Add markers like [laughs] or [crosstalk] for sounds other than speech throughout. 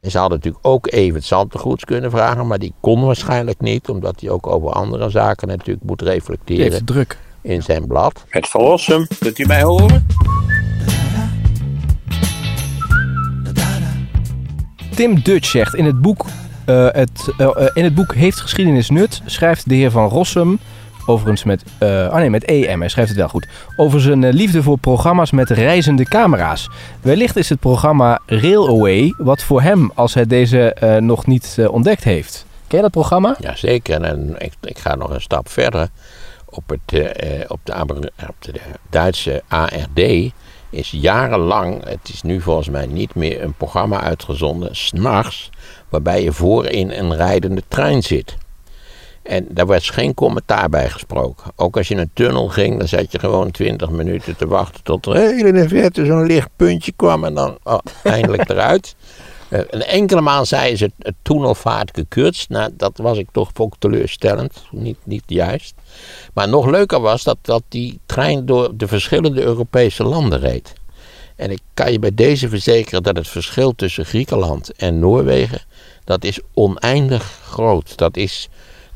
En ze hadden natuurlijk ook even Zantegoeds kunnen vragen, maar die kon waarschijnlijk niet, omdat hij ook over andere zaken natuurlijk moet heeft reflecteren het druk. in zijn blad. Het verlossen, kunt u mij horen? Tim Dutch zegt in het boek, eh, het, eh, eh, in het boek Heeft geschiedenis nut schrijft de heer Van Rossum, overigens met, eh oh nee, met EM, hij schrijft het wel goed, over zijn eh, liefde voor programma's met reizende camera's. Wellicht is het programma Railaway wat voor hem, als hij deze eh, nog niet ontdekt heeft. Ken je dat programma? Jazeker, en ik, ik ga nog een stap verder. Op, het, op, de, op de Duitse ARD is jarenlang, het is nu volgens mij niet meer, een programma uitgezonden, s'nachts, waarbij je voorin een rijdende trein zit. En daar werd geen commentaar bij gesproken. Ook als je in een tunnel ging, dan zat je gewoon 20 minuten te wachten tot er heel in de verte zo'n licht puntje kwam en dan oh, eindelijk [laughs] eruit. Eh, een enkele maal zei ze het tunnelvaart gekürzt. Nou, dat was ik toch ook teleurstellend. Niet, niet juist. Maar nog leuker was dat, dat die trein door de verschillende Europese landen reed. En ik kan je bij deze verzekeren dat het verschil tussen Griekenland en Noorwegen, dat is oneindig groot. Dat is,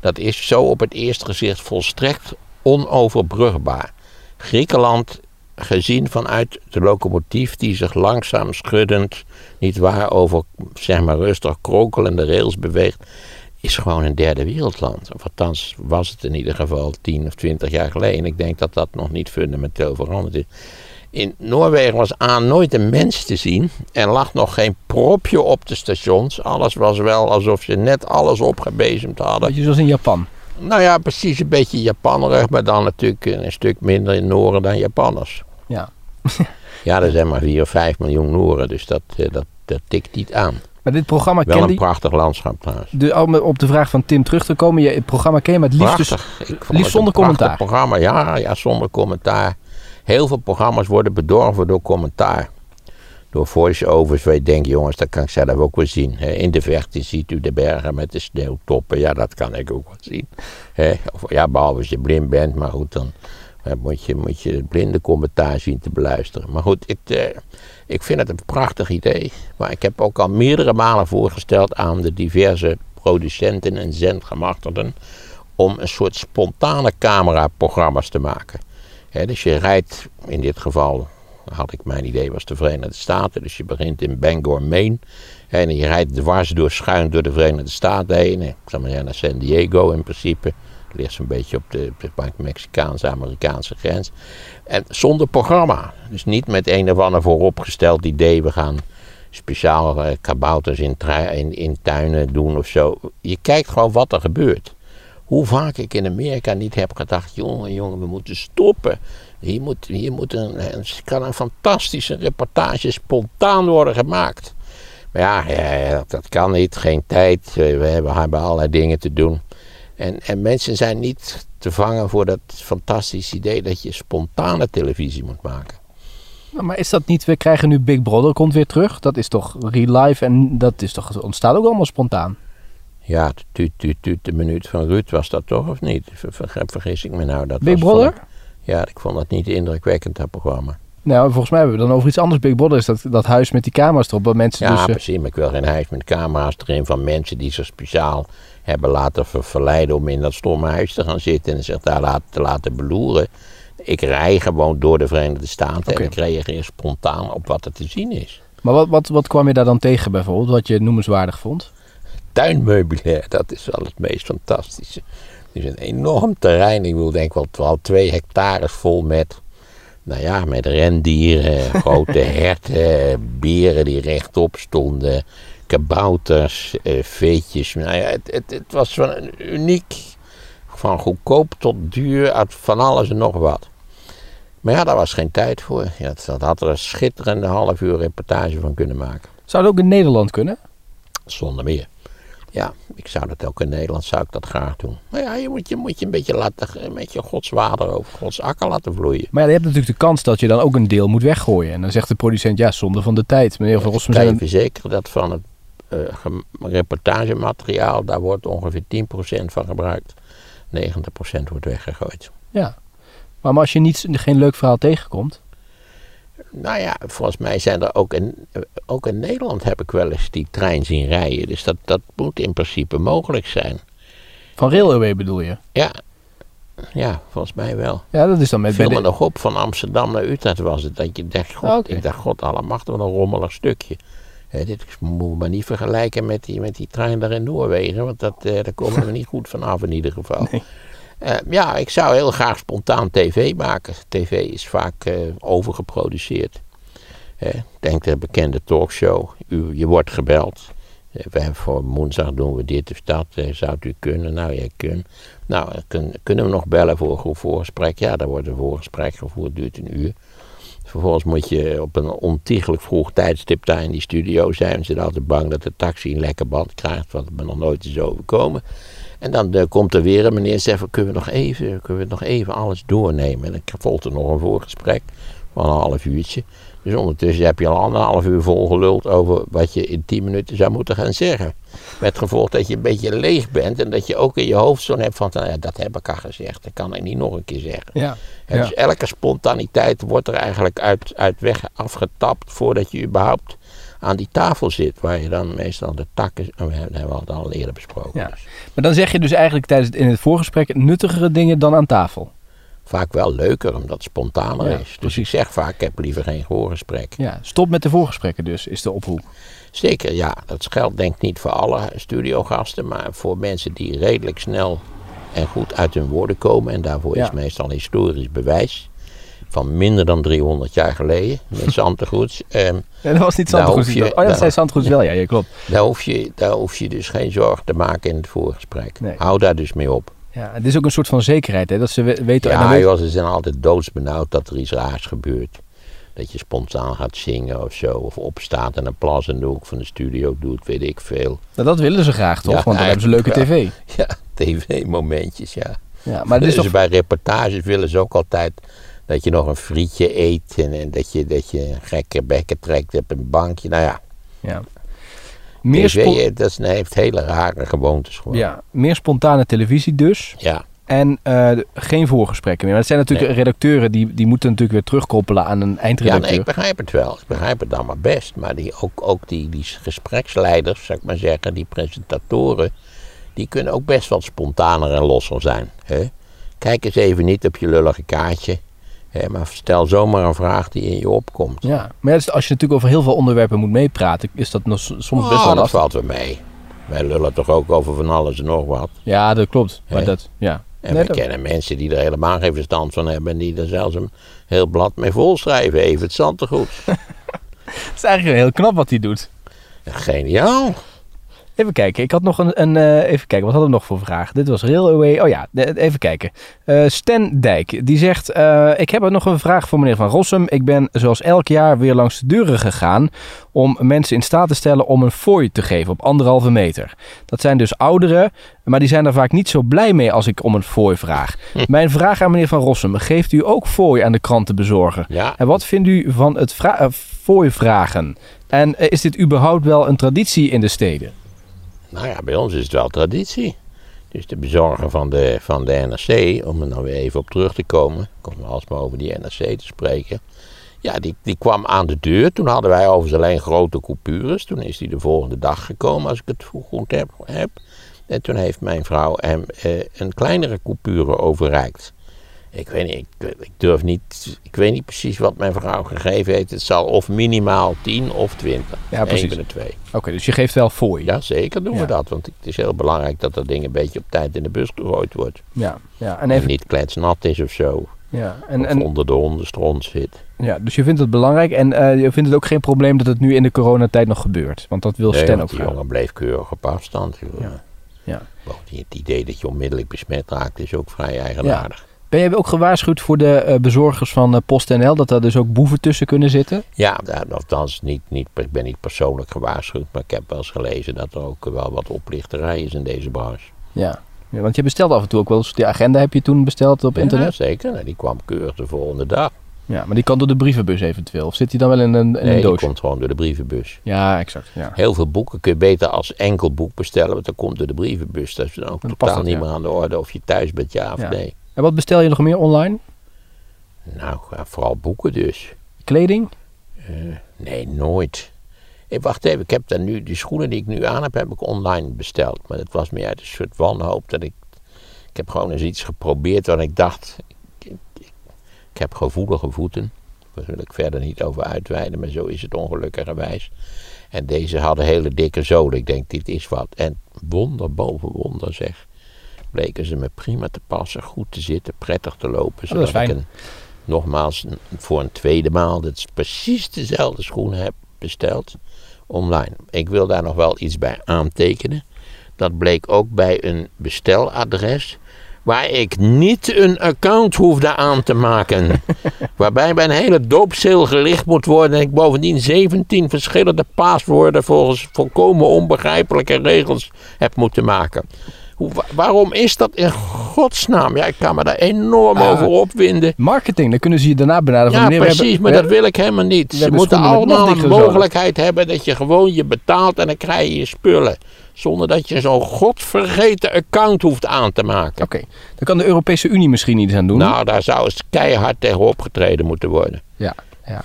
dat is zo op het eerste gezicht volstrekt onoverbrugbaar. Griekenland, gezien vanuit de locomotief die zich langzaam schuddend, niet waar, over zeg maar rustig krokelende rails beweegt, is gewoon een derde wereldland. Of althans was het in ieder geval 10 of 20 jaar geleden. Ik denk dat dat nog niet fundamenteel veranderd is. In Noorwegen was aan nooit een mens te zien. Er lag nog geen propje op de stations. Alles was wel alsof ze net alles opgebezemd hadden. Beetje zoals in Japan. Nou ja, precies een beetje Japanerig, maar dan natuurlijk een stuk minder in Noren dan Japanners. Ja. [laughs] Ja, er zijn maar 4 of 5 miljoen Noren, dus dat, eh, dat, dat tikt niet aan. Maar dit programma Wel een prachtig landschap trouwens. de, om op de vraag van Tim terug te komen. Je, het programma ken je. Prachtig. Ik vond liefst het een zonder commentaar. programma, ja, ja, zonder commentaar. Heel veel programma's worden bedorven door commentaar. Door voice-overs waar je denkt, jongens, dat kan ik zelf ook wel zien. In de verte ziet u de bergen met de sneeuwtoppen. Ja, dat kan ik ook wel zien. Of, ja, behalve als je blind bent, maar goed, dan moet, je, moet je het blinde commentaar zien te beluisteren. Maar goed, ik, eh, ik vind het een prachtig idee. Maar ik heb ook al meerdere malen voorgesteld aan de diverse producenten en zendgemachtigden om een soort spontane cameraprogramma's te maken. Dus je rijdt, in dit geval had ik mijn idee, was de Verenigde Staten. Dus je begint in Bangor, Maine. En je rijdt dwars door, schuin door de Verenigde Staten heen. Ik zou maar zeggen naar San Diego in principe. Het ligt zo'n beetje op de, de Mexicaanse-Amerikaanse grens. En zonder programma. Dus niet met een of ander vooropgesteld idee. We gaan speciaal kabouters in, in, in tuinen doen of zo. Je kijkt gewoon wat er gebeurt. Hoe vaak ik in Amerika niet heb gedacht: jongen, jongen, we moeten stoppen. Hier moet, hier moet een, een, kan een fantastische reportage spontaan worden gemaakt. Maar ja, dat, kan niet, geen tijd. We hebben, hebben allerlei dingen te doen. En, en mensen zijn niet te vangen voor dat fantastische idee dat je spontane televisie moet maken. Maar is dat niet, we krijgen nu Big Brother komt weer terug. Dat is toch real life en dat is toch, ontstaat ook allemaal spontaan. Ja, tuut, tuut, tuut, de minuut van Ruud was dat toch of niet? Ver- ver- Vergis ik me nou? Dat Big was, Brother? ik- ja, ik vond dat niet indrukwekkend, dat programma. Nou, volgens mij hebben we dan over iets anders. Big Brother is dat, dat huis met die camera's erop. Waar mensen Ja, dus, eh, precies, maar ik wil geen huis met camera's erin van mensen die zich speciaal hebben laten ver- verleiden om in dat stomme huis te gaan zitten en zich daar laten, te laten beloeren. Ik rij gewoon door de Verenigde Staten en ik reageer spontaan op wat er te zien is. Maar wat, wat, wat kwam je daar dan tegen bijvoorbeeld, wat je noemenswaardig vond? Tuinmeubilair, dat is wel het meest fantastische. Het is een enorm terrein, ik wil denk wel, wel twee hectares vol met, nou ja, met rendieren, [laughs] grote herten, beren die rechtop stonden, kabouters, eh, veetjes. Nou ja, het, het, het was van een uniek, van goedkoop tot duur, uit van alles en nog wat. Maar ja, daar was geen tijd voor. Ja, dat had er een schitterende half uur reportage van kunnen maken. Zou het ook in Nederland kunnen? Zonder meer. Ja, ik zou dat ook in Nederland zou ik dat graag doen. Maar ja, je moet je, moet je een beetje laten, een beetje Gods water over Gods akker laten vloeien. Maar ja, je hebt natuurlijk de kans dat je dan ook een deel moet weggooien. En dan zegt de producent, ja, zonde van de tijd. Meneer Van Rossum Ik zei... je verzekeren dat van het eh, gem- reportagemateriaal, daar wordt ongeveer 10% van gebruikt. 90% wordt weggegooid. Ja. Maar als je niet, geen leuk verhaal tegenkomt... Nou ja, volgens mij zijn er ook in, ook in Nederland heb ik wel eens die trein zien rijden. Dus dat, dat moet in principe mogelijk zijn. Van Railway bedoel je? Ja, ja volgens mij wel. Ja, dat is dan met viel me de- nog op van Amsterdam naar Utrecht was het. Dat je dacht, god, Ah, ik dacht, god allemachtig, wat een rommelig stukje. Dit moeten we maar niet vergelijken met die, met die trein daar in Noorwegen. Want dat, eh, daar komen we [laughs] niet goed vanaf in ieder geval. Nee. Eh, ja, ik zou heel graag spontaan tv maken. TV is vaak eh, overgeproduceerd. Hè, denk de bekende talkshow. U, je wordt gebeld. Voor woensdag doen we dit of dat. Zou u kunnen? Nou, jij kunt. Nou, kun- kunnen we nog bellen voor een voorgesprek? Ja, dan wordt een voorgesprek gevoerd, duurt een uur. Vervolgens moet je op een ontiegelijk vroeg tijdstip daar in die studio zijn. Ze zijn altijd bang dat de taxi een lekker band krijgt, wat me nog nooit is overkomen. En dan eh, komt er weer een meneer en zegt kunnen we nog even, kunnen we nog even alles doornemen? En dan volgt er nog een voorgesprek van een half uurtje. Dus ondertussen heb je al anderhalf uur volgeluld over wat je in tien minuten zou moeten gaan zeggen. Met gevolg dat je een beetje leeg bent en dat je ook in je hoofd zo'n hebt van, nou ja, dat heb ik al gezegd, dat kan ik niet nog een keer zeggen. Ja. Dus elke spontaniteit wordt er eigenlijk uit, uit weg afgetapt voordat je überhaupt aan die tafel zit. Waar je dan meestal de takken, oh, dat hebben we al eerder besproken. Ja. Dus Maar dan zeg je dus eigenlijk tijdens het, in het voorgesprek nuttigere dingen dan aan tafel. vaak wel leuker omdat het spontaner Ja, is. Dus precies. ik zeg vaak, ik heb liever geen voorgesprek. Ja, stop met de voorgesprekken dus, is de oproep. Zeker, ja. Dat geldt denk ik niet voor alle studiogasten, maar voor mensen die redelijk snel en goed uit hun woorden komen. En daarvoor Ja. is meestal historisch bewijs. Van minder dan 300 jaar geleden, met [laughs] Zantegoeds. Ehm, Ja, dat was niet je- Oh ja, dat daar- zei wel, ja, ja klopt. Daar hoef, je, daar hoef je dus geen zorgen te maken in het voorgesprek. Nee. Hou daar dus mee op. Ja, het is ook een soort van zekerheid, hè, dat ze we- weten... en Ja, weet- joh, ze zijn altijd doodsbenauwd dat er iets raars gebeurt. Dat je spontaan gaat zingen of zo. Of opstaat en een plas in de hoek van de studio doet, weet ik veel. Nou, dat willen ze graag, toch? Ja, Want dan hebben ze leuke tv. [laughs] Ja, tv-momentjes, ja. Ja, maar dus toch... bij reportages willen ze ook altijd dat je nog een frietje eet. En, en dat, je, dat je een gekke bekken trekt op een bankje. Nou ja, Ja. Meer, tv dat is, heeft hele rare gewoontes gewoon. ja, meer spontane televisie dus. ja. En eh, geen voorgesprekken meer. Maar het zijn natuurlijk Nee. redacteuren die, die moeten natuurlijk weer terugkoppelen aan een Ja, eindredacteur. nee, ik begrijp het wel. Ik begrijp het allemaal best. Maar die, ook, ook die, die gespreksleiders, zou ik maar zeggen, die presentatoren, die kunnen ook best wat spontaner en losser zijn. Hè? Kijk eens even niet op je lullige kaartje. Maar stel zomaar een vraag die in je opkomt. Ja, maar ja, dus als je natuurlijk over heel veel onderwerpen moet meepraten, is dat nog soms best Oh, wel dat lastig. valt wel mee. Wij lullen toch ook over van alles en nog wat. Ja, dat klopt. Maar dat, ja. En Nee, we dat- kennen mensen die er helemaal geen verstand van hebben. En die er zelfs een heel blad mee volschrijven. Even het zantegoed. [laughs] Het is eigenlijk heel knap wat hij doet. Geniaal. Even kijken, ik had nog een, een eh, even kijken, wat hadden we nog voor vraag? Dit was Railway, oh ja, even kijken. Sten Dijk, die zegt, eh, ik heb nog een vraag voor meneer Van Rossum. Ik ben zoals elk jaar weer langs de deuren gegaan om mensen in staat te stellen om een fooi te geven op anderhalve meter. Dat zijn dus ouderen, maar die zijn er vaak niet zo blij mee als ik om een fooi vraag. Mijn vraag aan meneer Van Rossum, geeft u ook fooi aan de krantenbezorger? Ja, En wat vindt u van het fooi vragen? En is dit überhaupt wel een traditie in de steden? Nou ja, bij ons is het wel traditie. Dus de bezorger van de, van de NRC, om er nou weer even op terug te komen, ik kom alsmaar over die NRC te spreken. Ja, die, die kwam aan de deur. Toen hadden wij overigens alleen grote coupures. Toen is hij de volgende dag gekomen, als ik het goed heb. heb. En toen heeft mijn vrouw hem eh, een kleinere coupure overreikt. Ik weet, niet, ik, ik durf niet, ik weet niet precies wat mijn vrouw gegeven heeft. Het zal of minimaal 10 of 20. Ja, Eén precies. van de twee. Oké, dus je geeft wel fooi. Ja, zeker doen Ja. we dat. Want het is heel belangrijk dat dat ding een beetje op tijd in de bus gegooid wordt. Ja, ja. En En even, niet kletsnat is of zo. ja. En, of en, onder de hondenstront zit. ja, dus je vindt het belangrijk en eh, je vindt het ook geen probleem dat het nu in de coronatijd nog gebeurt. Want dat wil Nee, want ook die jongen bleef keurig op afstand. Ja. Ja. Het idee dat je onmiddellijk besmet raakt is ook vrij eigenaardig. Ben jij ook gewaarschuwd voor de eh, bezorgers van eh, PostNL dat daar dus ook boeven tussen kunnen zitten? Ja, ja, althans, niet, niet, ik ben niet persoonlijk gewaarschuwd. Maar ik heb wel eens gelezen dat er ook wel wat oplichterij is in deze branche. Ja. ja. Want je bestelt af en toe ook wel eens, die agenda heb je toen besteld op Ja, internet? zeker. Nou, die kwam keurig de volgende dag. Ja, maar die kan door de brievenbus eventueel. Of zit die dan wel in een, in Nee, een die doosje? komt gewoon door de brievenbus. Ja, exact. Ja. Heel veel boeken kun je beter als enkel boek bestellen, want dan komt door de brievenbus. Dat is dan ook Dan totaal niet ja. meer aan de orde of je thuis bent, ja of Ja. nee. En wat bestel je nog meer online? Nou, vooral boeken dus. Kleding? Nee, nooit. Hey, wacht even, ik heb dan nu, die schoenen die ik nu aan heb, heb ik online besteld. Maar dat was meer uit een soort wanhoop dat ik... Ik heb gewoon eens iets geprobeerd waar ik dacht... Ik, ik, ik heb gevoelige voeten. Daar wil ik verder niet over uitweiden, maar zo is het ongelukkigerwijs. En deze hadden hele dikke zolen. Ik denk, dit is wat. En wonder boven wonder zeg. Bleken ze me prima te passen, goed te zitten, prettig te lopen. Oh, dat is zodat fijn. ik een, nogmaals, voor een tweede maal, dat is precies dezelfde schoenen heb besteld online. Ik wil daar nog wel iets bij aantekenen. Dat bleek ook bij een besteladres. Waar ik niet een account hoefde aan te maken. [laughs] Waarbij bij een hele doopseel gelicht moet worden. En ik bovendien 17 verschillende paswoorden volgens volkomen onbegrijpelijke regels heb moeten maken. Hoe, waarom is dat in godsnaam? Ja, ik kan me daar enorm Ah. over opwinden. Marketing, dan kunnen ze je daarna benaderen. Ja, precies, hebben- maar dat wil ik helemaal niet. Ze moeten allemaal een zolen. mogelijkheid hebben dat je gewoon je betaalt en dan krijg je je spullen. Zonder dat je zo'n godvergeten account hoeft aan te maken. Oké, dan kan de Europese Unie misschien iets aan doen. Nou, daar zou eens keihard tegen opgetreden moeten worden. Ja, ja.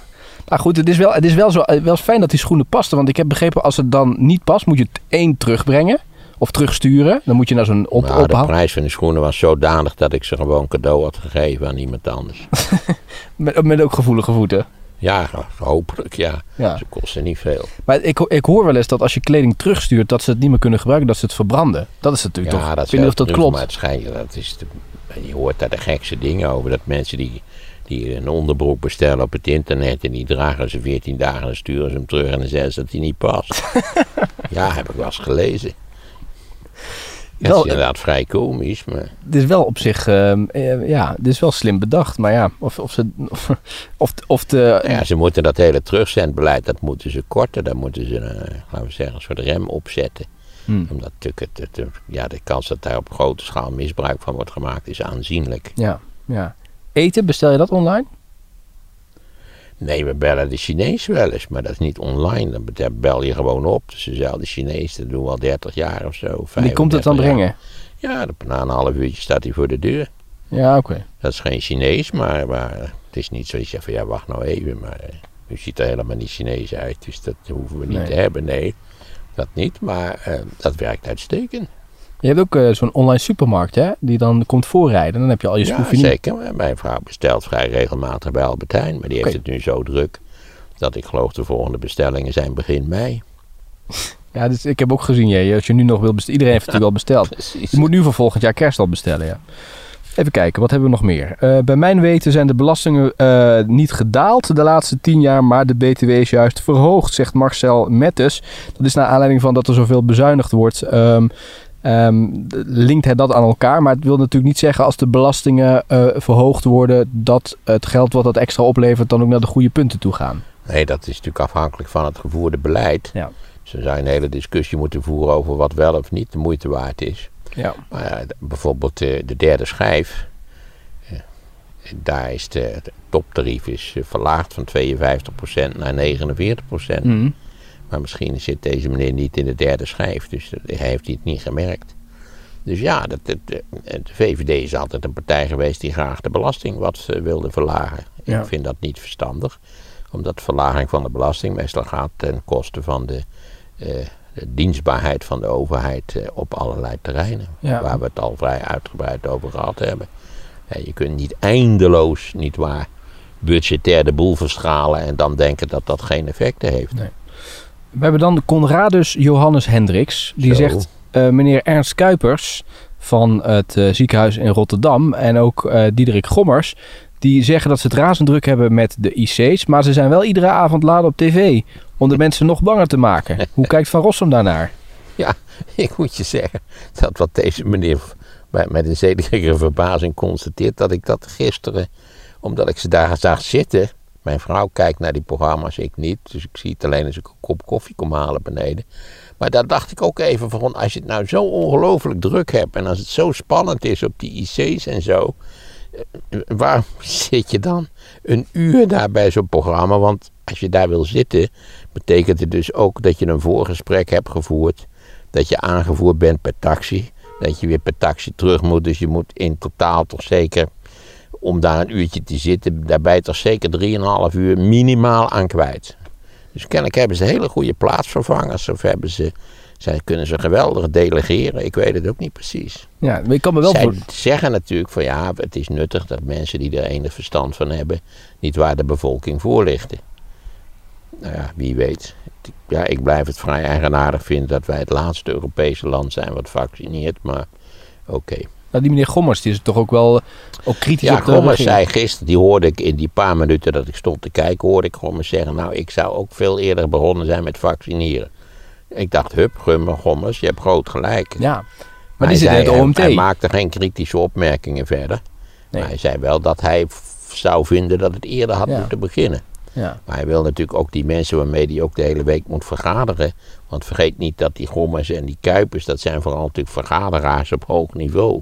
Maar goed, het is wel, het is wel, zo, wel fijn dat die schoenen pasten. Want ik heb begrepen, als het dan niet past, moet je het één terugbrengen. Of terugsturen. Dan moet je naar zo'n op, Maar de prijs van de schoenen was zodanig dat ik ze gewoon cadeau had gegeven aan iemand anders. [laughs] Met, met ook gevoelige voeten. Ja, hopelijk ja. Ja. Ze kosten niet veel. Maar ik, ik hoor wel eens dat als je kleding terugstuurt, dat ze het niet meer kunnen gebruiken, dat ze het verbranden. Dat is natuurlijk Ja, toch. dat ik weet niet of dat klopt. Maar het schijnt, dat is de, je hoort daar de gekste dingen over. Dat mensen die, die een onderbroek bestellen op het internet en die dragen ze 14 dagen en sturen ze hem terug en dan zeggen ze dat hij niet past. [laughs] ja, heb ik wel eens gelezen. Wel, dat is inderdaad vrij komisch, maar Het is wel op zich, ehm, eh, ja, het is wel slim bedacht. Maar ja, of, of ze, of, of, of de, ja, ze moeten dat hele terugzendbeleid, dat moeten ze korten. Daar moeten ze, eh, laten we zeggen, een soort rem opzetten. Hmm. Omdat natuurlijk het- ja, de kans dat daar op grote schaal misbruik van wordt gemaakt is aanzienlijk. ja, ja. Eten, bestel je dat online? Nee, we bellen de Chinees wel eens, maar dat is niet online. Dan bel je gewoon op. Dus dezelfde Chinees, dat doen we al 30 jaar of zo. En die komt het dan 35 jaar. brengen? Ja, na een half uurtje staat hij voor de deur. Ja, oké. Dat is geen Chinees, maar, maar het is niet zo dat je zegt van ja, wacht nou even. Maar eh, u ziet er helemaal niet Chinees uit, dus dat hoeven we niet Nee. te hebben. Nee, dat niet, maar eh, dat werkt uitstekend. Je hebt ook eh, zo'n online supermarkt, hè? Die dan komt voorrijden. Dan heb je al je Ja, zeker. Mijn vrouw bestelt vrij regelmatig bij Albertijn, maar die heeft het nu zo druk. Dat ik geloof de volgende bestellingen zijn begin mei. [laughs] Ja, dus ik heb ook gezien, ja, als je nu nog wil bestellen. Iedereen heeft het natuurlijk [laughs] al besteld. Je moet nu voor volgend jaar kerst al bestellen, ja. Even kijken, wat hebben we nog meer? Eh, bij mijn weten zijn de belastingen eh, niet gedaald de laatste tien jaar, maar de BTW is juist verhoogd, zegt Marcel Mettes. Dat is naar aanleiding van dat er zoveel bezuinigd wordt. Ehm, ehm, linkt hij dat aan elkaar, maar het wil natuurlijk niet zeggen als de belastingen eh, verhoogd worden, dat het geld wat dat extra oplevert dan ook naar de goede punten toe gaan. Nee, dat is natuurlijk afhankelijk van het gevoerde beleid. Ja. Dus we zou een hele discussie moeten voeren over wat wel of niet de moeite waard is. Ja. Maar d- bijvoorbeeld de, de derde schijf. eh, Daar is de, het toptarief is eh, verlaagd van 52% naar 49%. Mhm. Maar misschien zit deze meneer niet in de derde schijf, dus hij heeft het niet gemerkt. Dus ja, dat, dat, de, VVD is altijd een partij geweest die graag de belasting wat eh, wilde verlagen. Ja. Ik vind dat niet verstandig, omdat de verlaging van de belasting meestal gaat ten koste van de, eh, de dienstbaarheid van de overheid eh, op allerlei terreinen. Ja. Waar we het al vrij uitgebreid over gehad hebben. Je kunt niet eindeloos, niet waar, budgetair de boel verschalen en dan denken dat dat geen effecten heeft. We hebben dan de Conradus Johannes Hendricks. Die Zo. zegt, eh, meneer Ernst Kuipers van het eh, ziekenhuis in Rotterdam en ook eh Diederik Gommers, die zeggen dat ze het razend druk hebben met de IC's, maar ze zijn wel iedere avond laat op tv om de mensen nog banger te maken. [laughs] Hoe kijkt Van Rossum daarnaar? Ja, [laughs] ik moet je zeggen dat wat deze meneer met een zekere verbazing constateert, dat ik dat gisteren, omdat ik ze daar zag zitten, mijn vrouw kijkt naar die programma's, ik niet, dus ik zie het alleen als ik een kop koffie kom halen beneden. Maar daar dacht ik ook even van, als je het nou zo ongelooflijk druk hebt en als het zo spannend is op die IC's en zo, eh, waar [laughs] zit je dan een uur daar bij zo'n programma? Want als je daar wil zitten, betekent het dus ook dat je een voorgesprek hebt gevoerd, dat je aangevoerd bent per taxi, dat je weer per taxi terug moet. Dus je moet in totaal toch zeker om daar een uurtje te zitten, daar ben je toch zeker 3,5 uur minimaal aan kwijt. Dus kennelijk hebben ze hele goede plaatsvervangers. Of hebben ze, zij kunnen ze geweldig delegeren. Ik weet het ook niet precies. Ja, maar ik kan me wel Zij voor... zeggen natuurlijk van ja, het is nuttig dat mensen die er enig verstand van hebben, niet waar de bevolking voorlichten. Nou ja, wie weet. Ja, ik blijf het vrij eigenaardig vinden dat wij het laatste Europese land zijn wat vaccineert, maar oké. Nou, die meneer Gommers die is toch ook wel ook kritisch Ja, op de Gommers regering. zei gisteren, die hoorde ik in die paar minuten dat ik stond te kijken, hoorde ik Gommers zeggen, nou ik zou ook veel eerder begonnen zijn met vaccineren. Ik dacht, hup, Gummer, Gommers, je hebt groot gelijk. Ja, maar Hij die zit in het hij- OMT. Hij, maakte geen kritische opmerkingen verder. Nee. Maar hij zei wel dat hij zou vinden dat het eerder had Ja. moeten beginnen. Ja. Maar hij wil natuurlijk ook die mensen waarmee hij ook de hele week moet vergaderen. Want vergeet niet dat die Gommers en die Kuipers, dat zijn vooral natuurlijk vergaderaars op hoog niveau.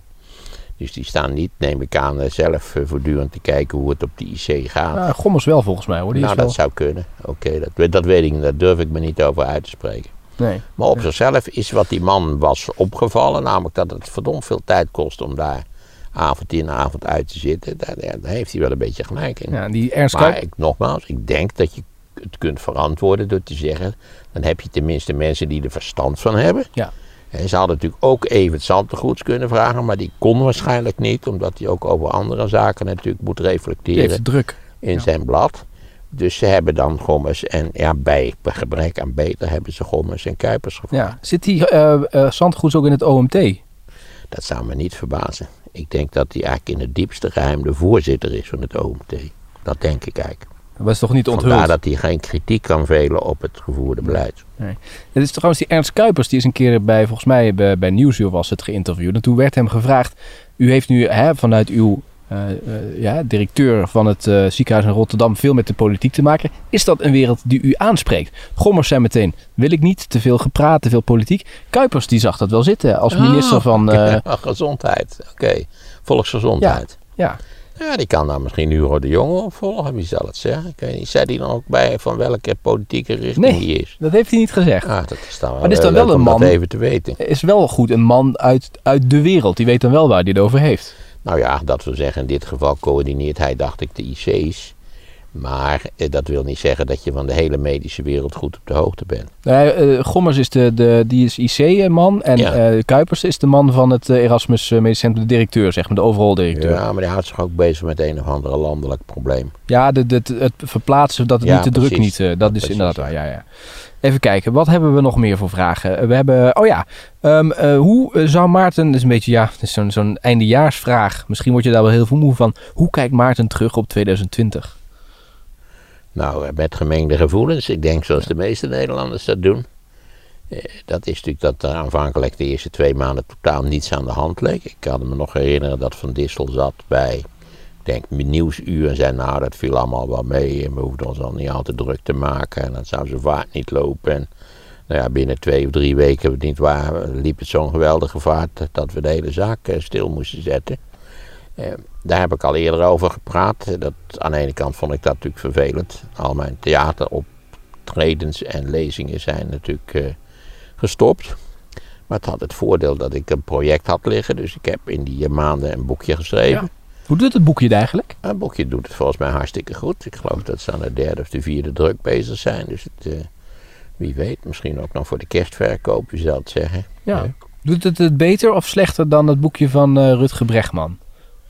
Dus die staan niet, neem ik aan, eh, zelf eh, voortdurend te kijken hoe het op de IC gaat. Ja, Gommers wel volgens mij hoor. Die nou, is wel... dat zou kunnen. Oké, dat, weet- dat weet ik niet, daar durf ik me niet over uit te spreken. Nee. Maar op zichzelf is wat die man was opgevallen, namelijk dat het verdomd veel tijd kost om daar avond in avond uit te zitten. Daar, heeft hij wel een beetje gelijk in. Ja, die Ernst maar ik, nogmaals, ik denk dat je het kunt verantwoorden door te zeggen, dan heb je tenminste mensen die er verstand van hebben. Ja. En ze hadden natuurlijk ook even het Zantegoeds kunnen vragen, maar die kon waarschijnlijk niet, omdat hij ook over andere zaken natuurlijk moet reflecteren druk. in Ja. zijn blad. Dus ze hebben dan Gommers en ja, bij gebrek aan beter hebben ze Gommers en Kuipers gevraagd. Ja. Zit die eh eh, Zandgoeds ook in het OMT? Dat zou me niet verbazen. Ik denk dat hij eigenlijk in het diepste geheim de voorzitter is van het OMT. Dat denk ik eigenlijk. Dat was toch niet Vandaar onthuld? dat hij geen kritiek kan velen op het gevoerde beleid. Het is trouwens die Ernst Kuipers, die is een keer bij, volgens mij bij, bij Nieuwsuur was het geïnterviewd. En toen werd hem gevraagd, u heeft nu hè, vanuit uw eh, eh, ja, directeur van het eh, ziekenhuis in Rotterdam veel met de politiek te maken. Is dat een wereld die u aanspreekt? Gommers zei meteen, wil ik niet, te veel gepraat, te veel politiek. Kuipers die zag dat wel zitten als minister Oh, van... eh, [laughs] gezondheid, oké. Volksgezondheid. ja, Ja. Die kan dan misschien Hugo de Jonge opvolgen, wie zal het zeggen? Ik weet niet. Zei die dan ook bij van welke politieke richting Nee. hij is? dat heeft hij niet gezegd. Ah, dat is dan wel, Maar dit is dan leuk wel een man- even te weten. Is wel goed een man uit, uit de wereld. Die weet dan wel waar hij het over heeft. Nou ja, dat wil zeggen, in dit geval coördineert hij, dacht ik, de IC's. Maar eh, dat wil niet zeggen dat je van de hele medische wereld goed op de hoogte bent. Eh, Gommers is, de, de, die is IC-man en Ja. eh, Kuipers is de man van het Erasmus Medisch Centrum, de directeur, zeg maar, de overal directeur. Ja, maar die houdt zich ook bezig met een of andere landelijk probleem. Ja, de, de, het verplaatsen, dat het Ja, niet te druk niet, dat is Precies, inderdaad waar. Ja, ja. Even kijken, wat hebben we nog meer voor vragen? We hebben, oh ja, ehm, eh, hoe zou Maarten, dat is een beetje, ja, zo'n zo'n eindejaarsvraag. Misschien word je daar wel heel veel moe van. Hoe kijkt Maarten terug op 2020? Nou, eh, met gemengde gevoelens. Ik denk zoals de meeste Nederlanders dat doen. Eh, Dat is natuurlijk dat er aanvankelijk de eerste twee maanden totaal niets aan de hand leek. Ik kan me nog herinneren dat Van Dissel zat bij, ik denk, Nieuwsuur en zei, nou, dat viel allemaal wel mee. En we hoefden ons al niet al te druk te maken. En dat zou zo vaart niet lopen. En nou ja, binnen twee of drie weken, niet waar, liep het zo'n geweldige vaart dat we de hele zaak eh, stil moesten zetten. Daar heb ik al eerder over gepraat. Dat, aan de ene kant vond ik dat natuurlijk vervelend. Al mijn theateroptredens en lezingen zijn natuurlijk eh, gestopt. Maar het had het voordeel dat ik een project had liggen. Dus ik heb in die maanden een boekje geschreven. Hoe doet het boekje het eigenlijk? Een boekje doet het volgens mij hartstikke goed. Ik geloof dat ze aan de derde of de vierde druk bezig zijn. Dus het, eh, wie weet, misschien ook nog voor de kerstverkoop, je zou het zeggen. Ja. Doet het het beter of slechter dan het boekje van eh, Rutger Bregman?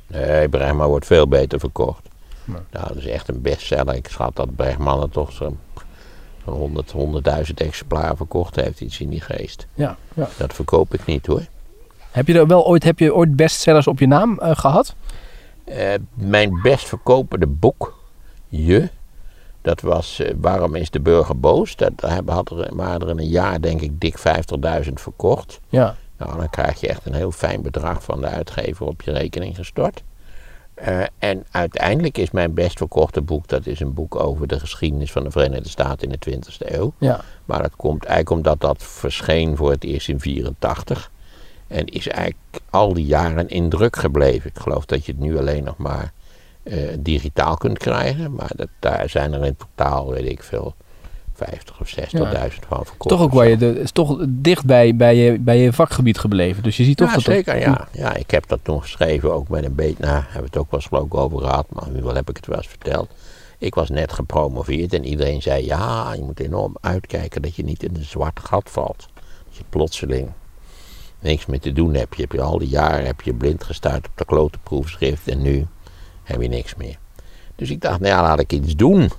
Nee, Bregman wordt veel beter verkocht. Nee. Nou, dat is echt een bestseller. Ik schat dat Bregman toch zo'n zo'n 100, 100.000 exemplaren verkocht heeft. Iets in die geest. Ja. ja. Dat verkoop ik niet hoor. Heb je er wel ooit, heb je ooit bestsellers op je naam eh, gehad? Eh, mijn best verkopende boek, Je, dat was eh, Waarom is de burger boos? Dat, daar hebben- had er, waren er in een jaar denk ik dik 50.000 verkocht. Ja. Nou, dan krijg je echt een heel fijn bedrag van de uitgever op je rekening gestort. Eh, en uiteindelijk is mijn best verkochte boek, dat is een boek over de geschiedenis van de Verenigde Staten in de 20e eeuw. Ja. Maar dat komt eigenlijk omdat dat verscheen voor het eerst in 84. En is eigenlijk al die jaren in druk gebleven. Ik geloof dat je het nu alleen nog maar eh, digitaal kunt krijgen. Maar dat, daar zijn er in totaal, weet ik veel, 50 of 60.000 van verkocht. Toch ook waar je de, is toch dicht bij, bij, je, bij je vakgebied gebleven. Dus je ziet toch ja, dat dat- zeker, ja. ja. Ik heb dat toen geschreven, ook met een beetje, nou, hebben we het ook wel eens geloof ik over gehad, maar geval heb ik het wel eens verteld. Ik was net gepromoveerd en iedereen zei, ja, je moet enorm uitkijken dat je niet in een zwart gat valt. Dat je plotseling niks meer te doen hebt. Je hebt je al die jaren heb je blind gestaard op de klote proefschrift en nu heb je niks meer. Dus ik dacht, nou ja, laat ik iets doen.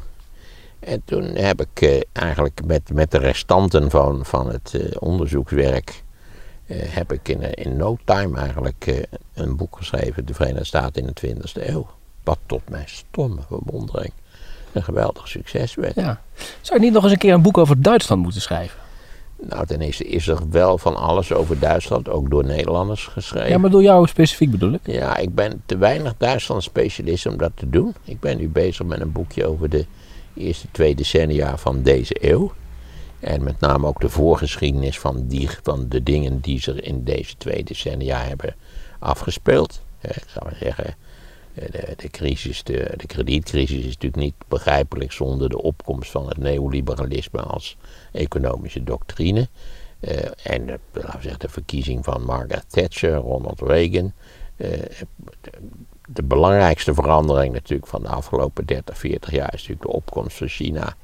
En toen heb ik eh, eigenlijk met, met de restanten van, van het eh, onderzoekswerk eh, heb ik in, in no time eigenlijk een boek geschreven, De Verenigde Staten in de 20e eeuw. Wat tot mijn stomme verwondering een geweldig succes werd. Ja. Zou je niet nog eens een keer een boek over Duitsland moeten schrijven? Nou, ten eerste is er wel van alles over Duitsland, ook door Nederlanders geschreven. Ja, maar door jou specifiek bedoel ik. Ja, ik ben te weinig Duitsland specialist om dat te doen. Ik ben nu bezig met een boekje over de eerste twee decennia van deze eeuw. En met name ook de voorgeschiedenis van, die, van de dingen die zich in deze twee decennia hebben afgespeeld. Eh, Ik zou zeggen, eh, de, de, crisis, de, de kredietcrisis is natuurlijk niet begrijpelijk zonder de opkomst van het neoliberalisme als economische doctrine. Eh, en de, laten we zeggen, de verkiezing van Margaret Thatcher, Ronald Reagan. Eh, de, belangrijkste verandering natuurlijk van de afgelopen 30, 40 jaar is natuurlijk de opkomst van China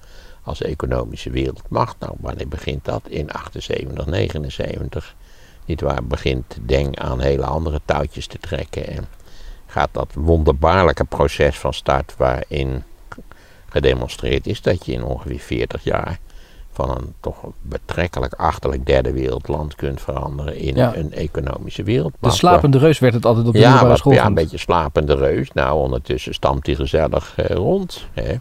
als economische wereldmacht. Nou, wanneer begint dat? In 78, 79. Niet waar, begint Deng aan hele andere touwtjes te trekken en gaat dat wonderbaarlijke proces van start waarin gedemonstreerd is dat je in ongeveer 40 jaar van een toch betrekkelijk achterlijk derde wereldland kunt veranderen in Ja. een economische De wereldmacht. slapende reus werd het altijd op de Ja, middelbare school ja, een beetje slapende reus. Nou, ondertussen stamt hij gezellig eh, rond. Hè.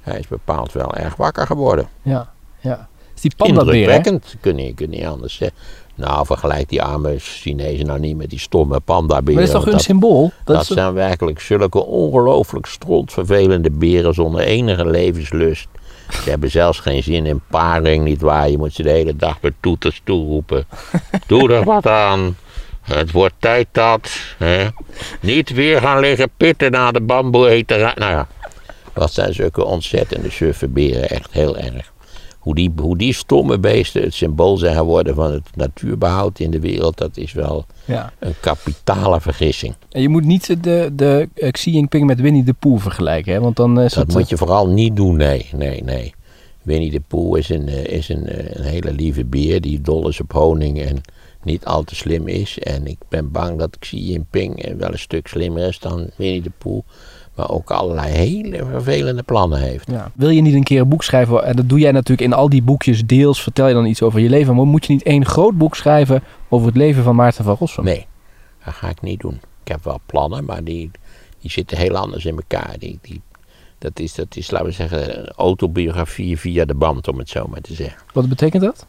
Hij is bepaald wel erg wakker geworden. Ja, ja. Is die hè? Indrukwekkend, kun je, kun je niet anders zeggen. Nou, vergelijk die arme Chinezen nou niet met die stomme pandaberen. Maar dat is toch hun dat, symbool? Dat dat is, zijn werkelijk zulke ongelooflijk strontvervelende beren zonder enige levenslust. Ze hebben zelfs geen zin in paring, niet waar. Je moet ze de hele dag met toeters toeroepen. [laughs] Doe er wat aan. Het wordt tijd dat. Hè? Niet weer gaan liggen pitten na de bamboe eterij. Nou ja, dat zijn zulke ontzettende suffe beren. Echt heel erg. Hoe die, hoe die stomme beesten het symbool zijn geworden van het natuurbehoud in de wereld, dat is wel ja. een kapitale vergissing. En je moet niet de, de eh, Xi Jinping met Winnie de Pooh vergelijken, hè? Want dan is Dat moet je vooral niet doen, nee, nee, nee. Winnie de Pooh is een, eh, is een, eh, een hele lieve beer die dol is op honing en niet al te slim is. En ik ben bang dat Xi Jinping eh, wel een stuk slimmer is dan Winnie de Pooh. Maar ook allerlei hele vervelende plannen heeft. Ja. Wil je niet een keer een boek schrijven? En dat doe jij natuurlijk in al die boekjes deels. Vertel je dan iets over je leven. Maar moet je niet één groot boek schrijven over het leven van Maarten van Rossum? Nee, dat ga ik niet doen. Ik heb wel plannen, maar die, die zitten heel anders in elkaar. Die, die, dat, is, dat is, laten we zeggen, autobiografie via de band, om het zo maar te zeggen. Wat betekent dat?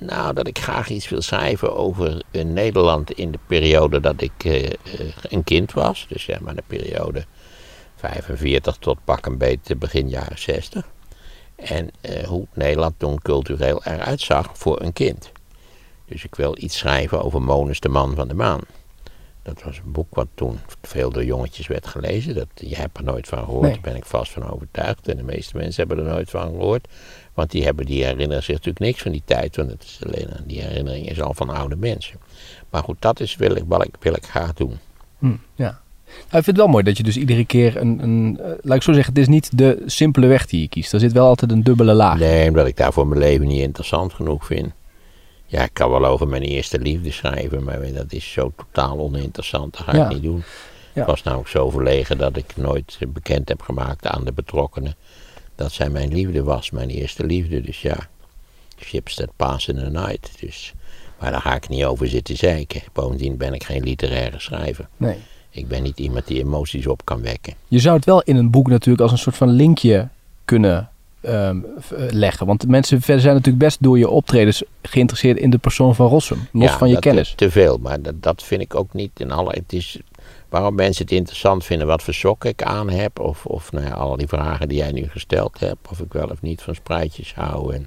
Nou, dat ik graag iets wil schrijven over Nederland in de periode dat ik eh, eh, een kind was. Dus zeg maar de periode 45 tot pak een beetje begin jaren 60. En eh, hoe Nederland toen cultureel eruit zag voor een kind. Dus ik wil iets schrijven over Monus, de man van de maan. Dat was een boek wat toen veel door jongetjes werd gelezen. Dat, je hebt er nooit van gehoord, Nee. daar ben ik vast van overtuigd. En de meeste mensen hebben er nooit van gehoord. Want die, hebben, die herinneren zich natuurlijk niks van die tijd. Want het is alleen, die herinnering is al van oude mensen. Maar goed, dat is wil ik, wat ik, wil ik graag doen. Hm, ja. Nou, ik vind het wel mooi dat je dus iedere keer een, een eh, laat ik zo zeggen, het is niet de simpele weg die je kiest. Er zit wel altijd een dubbele laag. Nee, omdat ik daar voor mijn leven niet interessant genoeg vind. Ja, ik kan wel over mijn eerste liefde schrijven, maar dat is zo totaal oninteressant. Dat ga Ja. ik niet doen. Ja. Ik was namelijk zo verlegen dat ik nooit bekend heb gemaakt aan de betrokkenen dat zij mijn liefde was, mijn eerste liefde. Dus ja, ships that pass in the night. Dus, maar daar ga ik niet over zitten zeiken. Bovendien ben ik geen literaire schrijver. Nee. Ik ben niet iemand die emoties op kan wekken. Je zou het wel in een boek natuurlijk als een soort van linkje kunnen ehm, eh, leggen. Want mensen zijn natuurlijk best door je optredens geïnteresseerd in de persoon van Rossum. Los Ja, van je dat kennis. is Te veel, maar dat, dat vind ik ook niet in alle. Het is waarom mensen het interessant vinden wat voor sokken ik aan heb. Of, of nou ja, al die vragen die jij nu gesteld hebt. Of ik wel of niet van spruitjes hou. En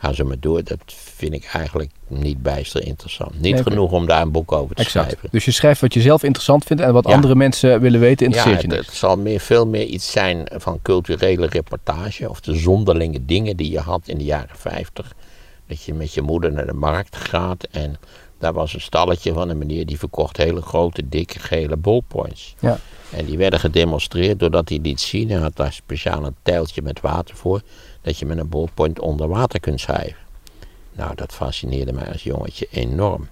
Ga zo maar door. Dat vind ik eigenlijk niet bijster interessant. Niet Nee, genoeg om daar een boek over te Exact. schrijven. Dus je schrijft wat je zelf interessant vindt en wat Ja. andere mensen willen weten, Ja, interesseert je het zal meer, veel meer iets zijn van culturele reportage. Of de zonderlinge dingen die je had in de jaren 50. Dat je met je moeder naar de markt gaat en daar was een stalletje van een meneer die verkocht hele grote, dikke, gele ballpoints. Ja. En die werden gedemonstreerd doordat hij liet zien, hij had daar speciaal een tijltje met water voor, dat je met een ballpoint onder water kunt schrijven. Nou, dat fascineerde mij als jongetje enorm.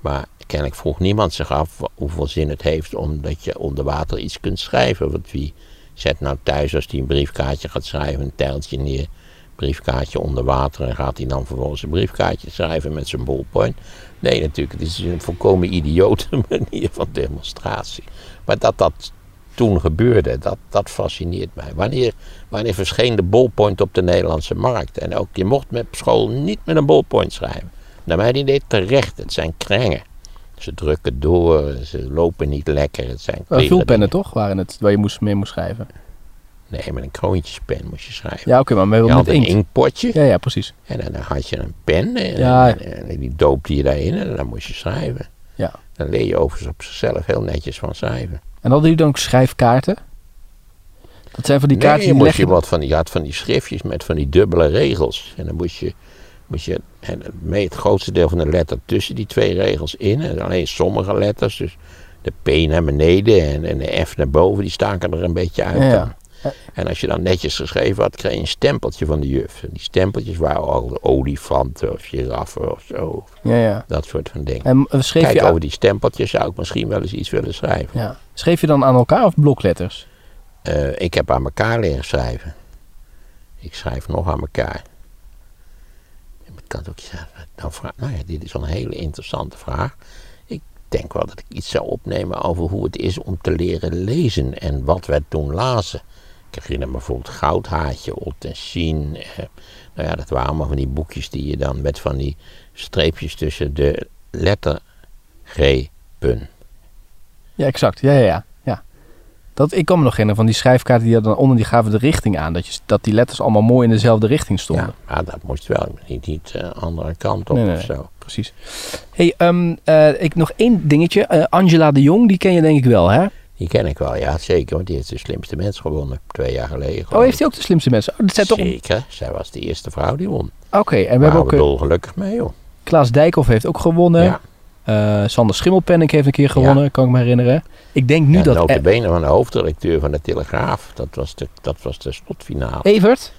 Maar kennelijk vroeg niemand zich af hoeveel zin het heeft omdat je onder water iets kunt schrijven. Want wie zet nou thuis als hij een briefkaartje gaat schrijven, een tijltje neer, briefkaartje onder water en gaat hij dan vervolgens een briefkaartje schrijven met zijn ballpoint? Nee, natuurlijk, het is een volkomen idiote [laughs] manier van demonstratie. Maar dat dat toen gebeurde, dat, dat fascineert mij. Wanneer, wanneer verscheen de ballpoint op de Nederlandse markt? En ook, je mocht met school niet met een ballpoint schrijven. Naar mijn idee terecht, het zijn krengen. Ze drukken door, ze lopen niet lekker. Het zijn Uh, vulpennen toch, waren het, waar je moest, mee moest schrijven. Nee, met een kroontjespen moest je schrijven. Ja, oké, maar met, je met een inkpotje Ja, ja, precies. en dan had je een pen en, Ja. en, en die doopte je daarin en dan moest je schrijven. Ja. Dan leer je overigens op zichzelf heel netjes van schrijven. En hadden jullie dan ook schrijfkaarten? Dat zijn van die nee, kaarten je, die moest leg je wat van die, je had van die schriftjes met van die dubbele regels. En dan moest je, moest je en mee het grootste deel van de letter tussen die twee regels in. En alleen sommige letters, dus de P naar beneden en, en de F naar boven, die staken er een beetje uit. Ja, ja. En als je dan netjes geschreven had, kreeg je een stempeltje van de juf. En die stempeltjes waren al olifanten of giraffen of zo. Ja, ja. Dat soort van dingen. En uh, schreef, Kijk, je, over die stempeltjes zou ik misschien wel eens iets willen schrijven. ja. schreef je dan aan elkaar of blokletters? Eh, ik heb aan elkaar leren schrijven. Ik schrijf nog aan elkaar. Ik kan ook zeggen. Dan vraag, nou ja, dit is wel een hele interessante vraag. Ik denk wel dat ik iets zou opnemen over hoe het is om te leren lezen en wat we toen lazen. Ik herinner me bijvoorbeeld Goudhaartje, Ot en Sien. Eh, nou ja, dat waren allemaal van die boekjes die je dan met van die streepjes tussen de lettergrepen. Ja, exact. Ja, ja, ja. ja. Dat, ik kan me nog herinneren van die schrijfkaarten die hadden onder, die gaven de richting aan. Dat, je, dat die letters allemaal mooi in dezelfde richting stonden. Ja, maar dat moest wel. Niet, niet eh, andere kant op Nee, nee, of zo. Precies. hey, ehm, eh, ik nog één dingetje. Angela de Jong, die ken je denk ik wel, hè? Die ken ik wel, ja zeker. Want die heeft de slimste mens gewonnen. Twee jaar geleden. Oh, heeft hij ook de slimste mensen? Oh, dat zijn toch... Zeker. Zij was de eerste vrouw die won. Oké, en we hebben ook... we eh, dolgelukkig mee, joh. Klaas Dijkhoff heeft ook gewonnen. Ja. Eh, Sander Schimmelpenninck heeft een keer gewonnen, kan ik me herinneren. Ik denk nu ja, dat... nota E- bene van de hoofdredacteur van de Telegraaf. Dat was de, dat was de slotfinale. Evert?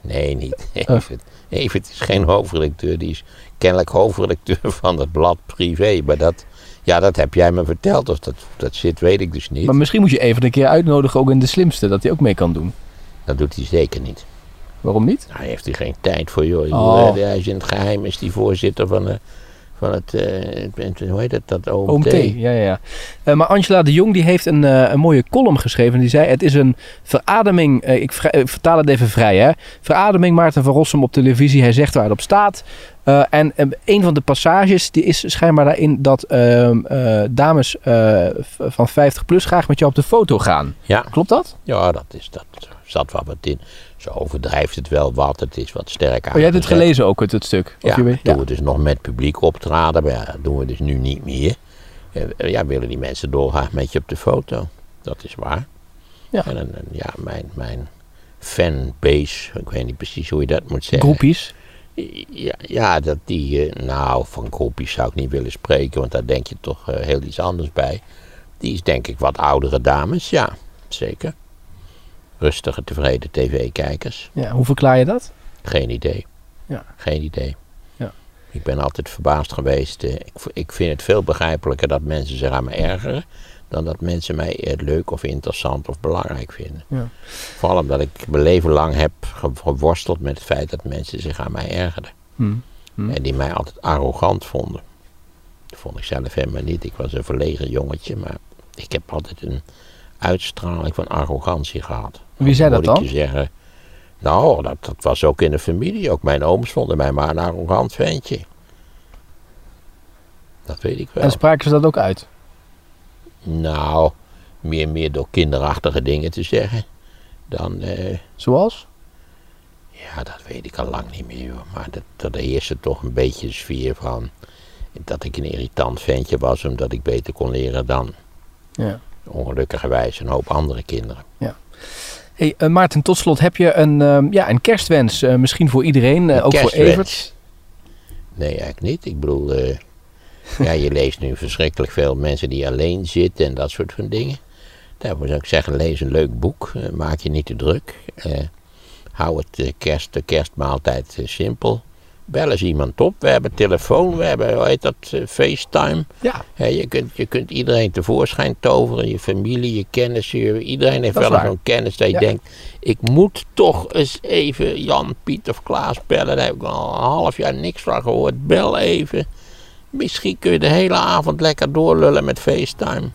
Nee, niet [laughs] Oh. Evert. Evert is geen hoofdredacteur. Die is kennelijk hoofdredacteur van het blad Privé. Maar dat, ja, dat heb jij me verteld. Of dat, dat zit, weet ik dus niet. Maar misschien moet je Evert een keer uitnodigen, ook in de slimste, dat hij ook mee kan doen. Dat doet hij zeker niet. Waarom niet? Daar heeft hij geen tijd voor, joh. Oh. Oh. Hij is in het geheim, is die voorzitter van, de, van het, het- hoe heet het, dat OMT. OMT, ja, ja. Eh, maar Angela de Jong die heeft een, eh, een mooie column geschreven. Die zei, het is een verademing, ik, ik vertaal het even vrij hè. Verademing Maarten van Rossum op televisie. Hij zegt waar het op staat. En een van de passages die is schijnbaar daarin dat ehm, eh, dames van 50 plus graag met jou op de foto gaan. Ja, Klopt dat? ja dat, is, dat zat wel wat in. Ze overdrijft het wel wat, het is wat sterk Oh, jij hebt het gelezen ook, het, het stuk? Ja, je weet- toen we dus nog met publiek optraden, maar ja, dat doen we dus nu niet meer. Ja, willen die mensen doorgaan met je op de foto. Dat is waar. Ja. En, ja, mijn, mijn fanbase, ik weet niet precies hoe je dat moet zeggen. Groepjes. Ja, ja dat die, eh, nou, van groepjes zou ik niet willen spreken, want daar denk je toch eh, heel iets anders bij. Die is denk ik wat oudere dames, ja, zeker. Rustige, tevreden tv-kijkers. Ja, hoe verklaar je dat? Geen idee. Ja. Geen idee. Ja. Ik ben altijd verbaasd geweest. eh, Ik, ik vind het veel begrijpelijker dat mensen zich aan me ergeren. dan dat mensen mij leuk of interessant of belangrijk vinden. Ja. Vooral omdat ik mijn leven lang heb ge- geworsteld met het feit dat mensen zich aan mij ergerden. Hm. Hm. En die mij altijd arrogant vonden. Dat vond ik zelf helemaal niet. Ik was een verlegen jongetje, maar ik heb altijd een uitstraling van arrogantie gehad. Wie zei dat Moet ik dan? je zeggen, nou, dat, dat was ook in de familie. Ook mijn ooms vonden mij maar een arrogant ventje. Dat weet ik wel. En spraken ze dat ook uit? Nou, meer, meer door kinderachtige dingen te zeggen. Dan, eh, Zoals? Ja, dat weet ik al lang niet meer. Hoor. Maar dat, dat eerste toch een beetje de sfeer van dat ik een irritant ventje was omdat ik beter kon leren dan Ja. ongelukkigerwijs een hoop andere kinderen. Hey, eh, Maarten, tot slot heb je een, ehm, ja, een kerstwens, eh, misschien voor iedereen, eh, ook voor? Evert. Nee, eigenlijk niet. Ik bedoel, ja, je leest nu verschrikkelijk veel mensen die alleen zitten en dat soort van dingen. Daarvoor zou ik zeggen, lees een leuk boek. maak je niet te druk. hou het kerst, de kerstmaaltijd simpel. Bel eens iemand op. We hebben telefoon, we hebben, hoe heet dat, eh, FaceTime. Ja, je, kunt, je kunt iedereen tevoorschijn toveren, je familie, je kennissen. iedereen heeft Dat wel zo'n kennis dat je Ja. denkt... ik moet toch eens even Jan, Piet of Klaas bellen. Daar heb ik al een half jaar niks van gehoord. Bel even. Misschien kun je de hele avond lekker doorlullen met FaceTime.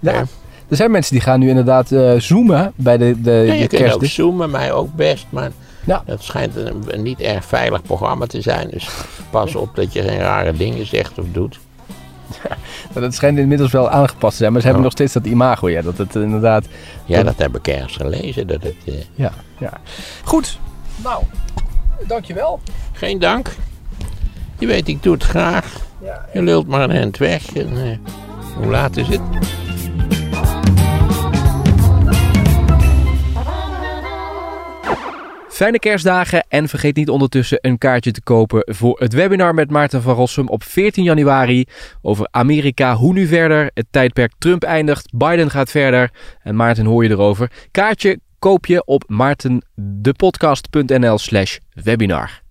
Ja. Ja. er zijn mensen die gaan nu inderdaad eh, zoomen bij de, de, Ja, de je kunt ook zoomen, mij ook best. Maar Ja. dat schijnt een, een niet erg veilig programma te zijn. Dus pas op dat je geen rare dingen zegt of doet. Dat schijnt inmiddels wel aangepast te zijn, maar ze hebben Oh. nog steeds dat imago, ja, dat het inderdaad... Ja, dat heb ik ergens gelezen. Dat het, eh, Ja, ja. Goed, nou, dankjewel. Geen dank. Je weet, ik doe het graag. Ja, Je lult maar een hand weg. En, eh, hoe laat is het? Fijne kerstdagen en vergeet niet ondertussen een kaartje te kopen voor het webinar met Maarten van Rossum op 14 januari over Amerika, hoe nu verder, het tijdperk Trump eindigt, Biden gaat verder en Maarten hoor je erover. Kaartje koop je op maartendepodcast.nl slash webinar.